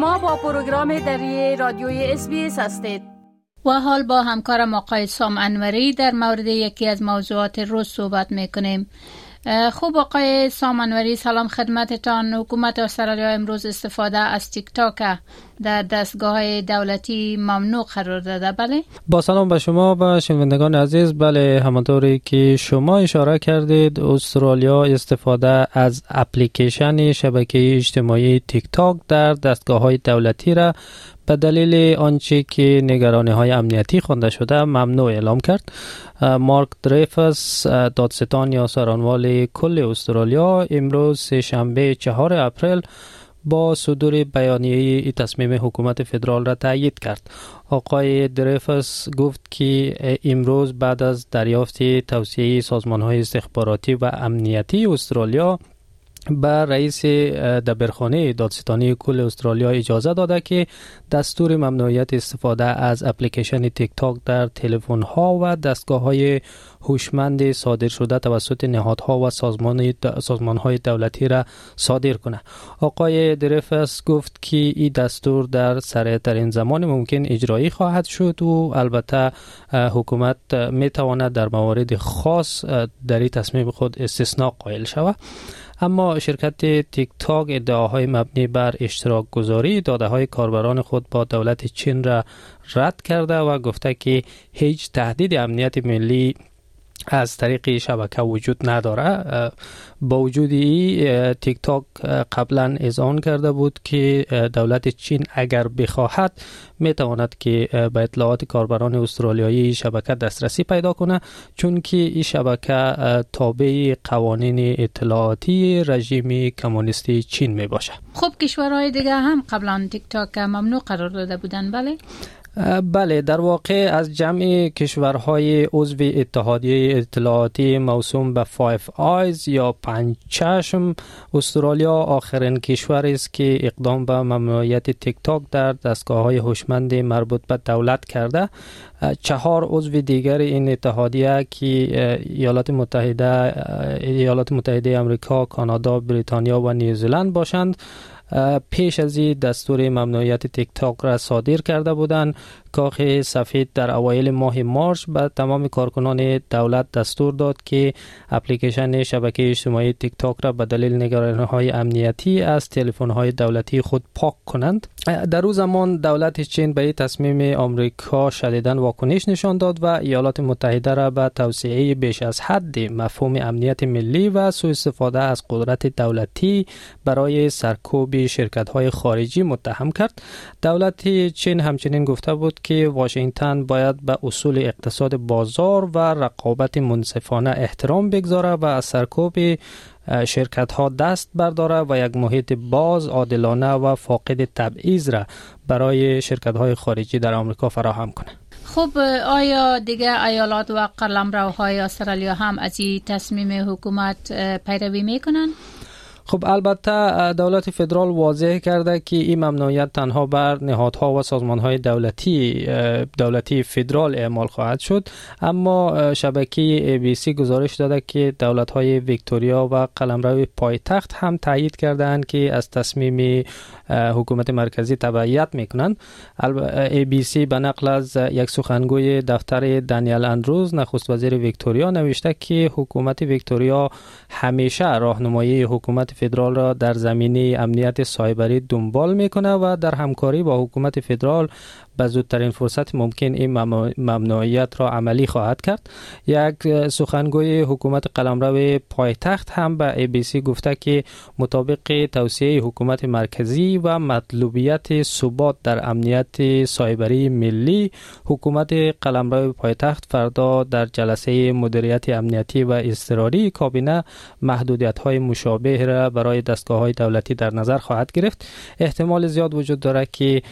شما با پروگرام دری رادیوی SBS هستید. و حال با همکارم آقای سام انوری در مورد یکی از موضوعات روز صحبت می‌کنیم. خوب آقای سام انوری سلام خدمتتان. حکومت استرالیا امروز استفاده از تیک تاک در دستگاه دولتی ممنوع قرار داده. بله؟ با سلام به شما و شنوندگان عزیز. بله همانطوری که شما اشاره کردید استرالیا استفاده از اپلیکیشن شبکه اجتماعی تیک تاک در دستگاه های دولتی را به دلیل آنچه که نگرانی های امنیتی خوانده شده ممنوع اعلام کرد. مارک دریفس دادستان یا سرانوال کل استرالیا امروز شنبه چهار اپریل با صدور بیانیه ای تصمیم حکومت فدرال را تایید کرد. آقای دریفس گفت که امروز بعد از دریافت توصیه سازمان های استخباراتی و امنیتی استرالیا به رئیس دبرخانه دادستانی کل استرالیا اجازه داده که دستور ممنوعیت استفاده از اپلیکیشن تیک تاک در تلفن ها و دستگاه های هوشمند صادر شده توسط نهادها و سازمان سازمان های دولتی را صادر کنه. آقای درفس گفت که این دستور در سریعترین زمان ممکن اجرایی خواهد شد و البته حکومت می تواند در موارد خاص در این تصمیم خود استثناء قائل شود. اما شرکت تیک تاک ادعاهای مبنی بر اشتراک گذاری داده های کاربران خود با دولت چین را رد کرده و گفته که هیچ تهدید امنیت ملی از طریق شبکه وجود نداره. با وجود ای تیک تاک قبلا اذعان کرده بود که دولت چین اگر بخواهد می تواند که به اطلاعات کاربران استرالیایی شبکه دسترسی پیدا کنه چون که این شبکه تابع قوانین اطلاعاتی رژیم کمونیستی چین می باشه خب کشورهای دیگه هم قبلا تیک تاک ممنوع قرار داده بودن بله؟ بله در واقع از جمع کشورهای عضو اتحادیه اطلاعاتی موسوم به Five Eyes یا پنج چشم استرالیا آخرین کشور است که اقدام به ممنوعیت تیک تاک در دستگاه های هوشمند مربوط به دولت کرده. چهار عضو دیگر این اتحادیه که ایالات متحده ایالات متحده امریکا کانادا بریتانیا و نیوزیلند باشند. پیش از این دستور ممنوعیت تیک تاک را صادر کرده بودند. کاخ سفید در اوایل ماه مارچ به تمام کارکنان دولت دستور داد که اپلیکیشن شبکه اجتماعی تیک تاک را به دلیل نگرانی های امنیتی از تلفن های دولتی خود پاک کنند. در روز زمان دولت چین به تصمیم آمریکا شدیدن واکنش نشان داد و ایالات متحده را به توسعه بیش از حد مفهوم امنیت ملی و سوء استفاده از قدرت دولتی برای سرکوب شرکت های خارجی متهم کرد دولت چین همچنین گفته بود که واشنگتن باید به اصول اقتصاد بازار و رقابت منصفانه احترام بگذاره و از سرکوب شرکت ها دست برداره و یک محیط باز عادلانه و فاقد تبعیض را برای شرکت های خارجی در آمریکا فراهم کنه خب آیا دیگه ایالات و قلمروهای استرالیا هم از این تصمیم حکومت پیروی می‌کنن؟ خب البته دولت فدرال واضح کرده که این ممنوعیت تنها بر نهادها و سازمانهای دولتی دولتی فدرال اعمال خواهد شد. اما شبکه سی گزارش داده که دولت‌های ویکتوریا و قلمرو پایتخت هم تایید کردند که از تصمیم حکومت مرکزی تبعیت می‌کنند. سی به نقل از یک سخنگوی دفتر دانیل اندروز نخست وزیر ویکتوریا نوشته که حکومت ویکتوریا همیشه راهنمایی حکومت فدرال را در زمینه امنیت سایبری دنبال می‌کنه و در همکاری با حکومت فدرال به زودترین فرصت ممکن این ممنوعیت را عملی خواهد کرد. یک سخنگوی حکومت قلمرو پایتخت هم به سی گفته که مطابق توصیه حکومت مرکزی و مطلوبیت ثبات در امنیت سایبری ملی حکومت قلمرو پایتخت فردا در جلسه مدیریت امنیتی و اضطراری کابینه محدودیت های مشابه را برای دستگاه های دولتی در نظر خواهد گرفت. احتمال زیاد وجود دارد که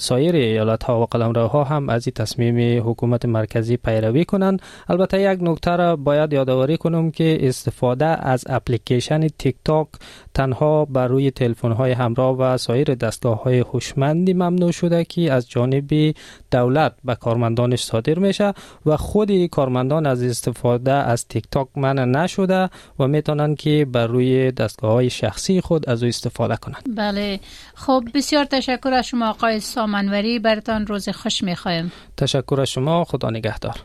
سایر ایالت ها و قلمروها هم از این تصمیم حکومت مرکزی پیروی کنند. البته یک نکته را باید یادآوری کنم که استفاده از اپلیکیشن تیک تاک تنها بر روی تلفن های همراه و سایر دستگاه های هوشمندی ممنوع شده که از جانب دولت به کارمندانش صادر میشه و خود کارمندان از استفاده از تیک تاک منع نشده و می‌تونن که بر روی دستگاه های شخصی خود از او استفاده کنند. بله. خب بسیار تشکر از شما آقای سامنوری برتان روز خوش می‌خوایم تشکر از شما خدا نگهدار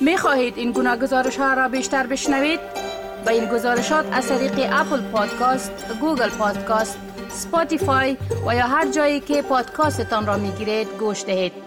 می خواهید این گناه گزارش ها را بیشتر بشنوید؟ با این گزارشات از طریق Apple Podcast، Google Podcast، Spotify و یا هر جایی که پادکاستتان را می گیرید گوش دهید.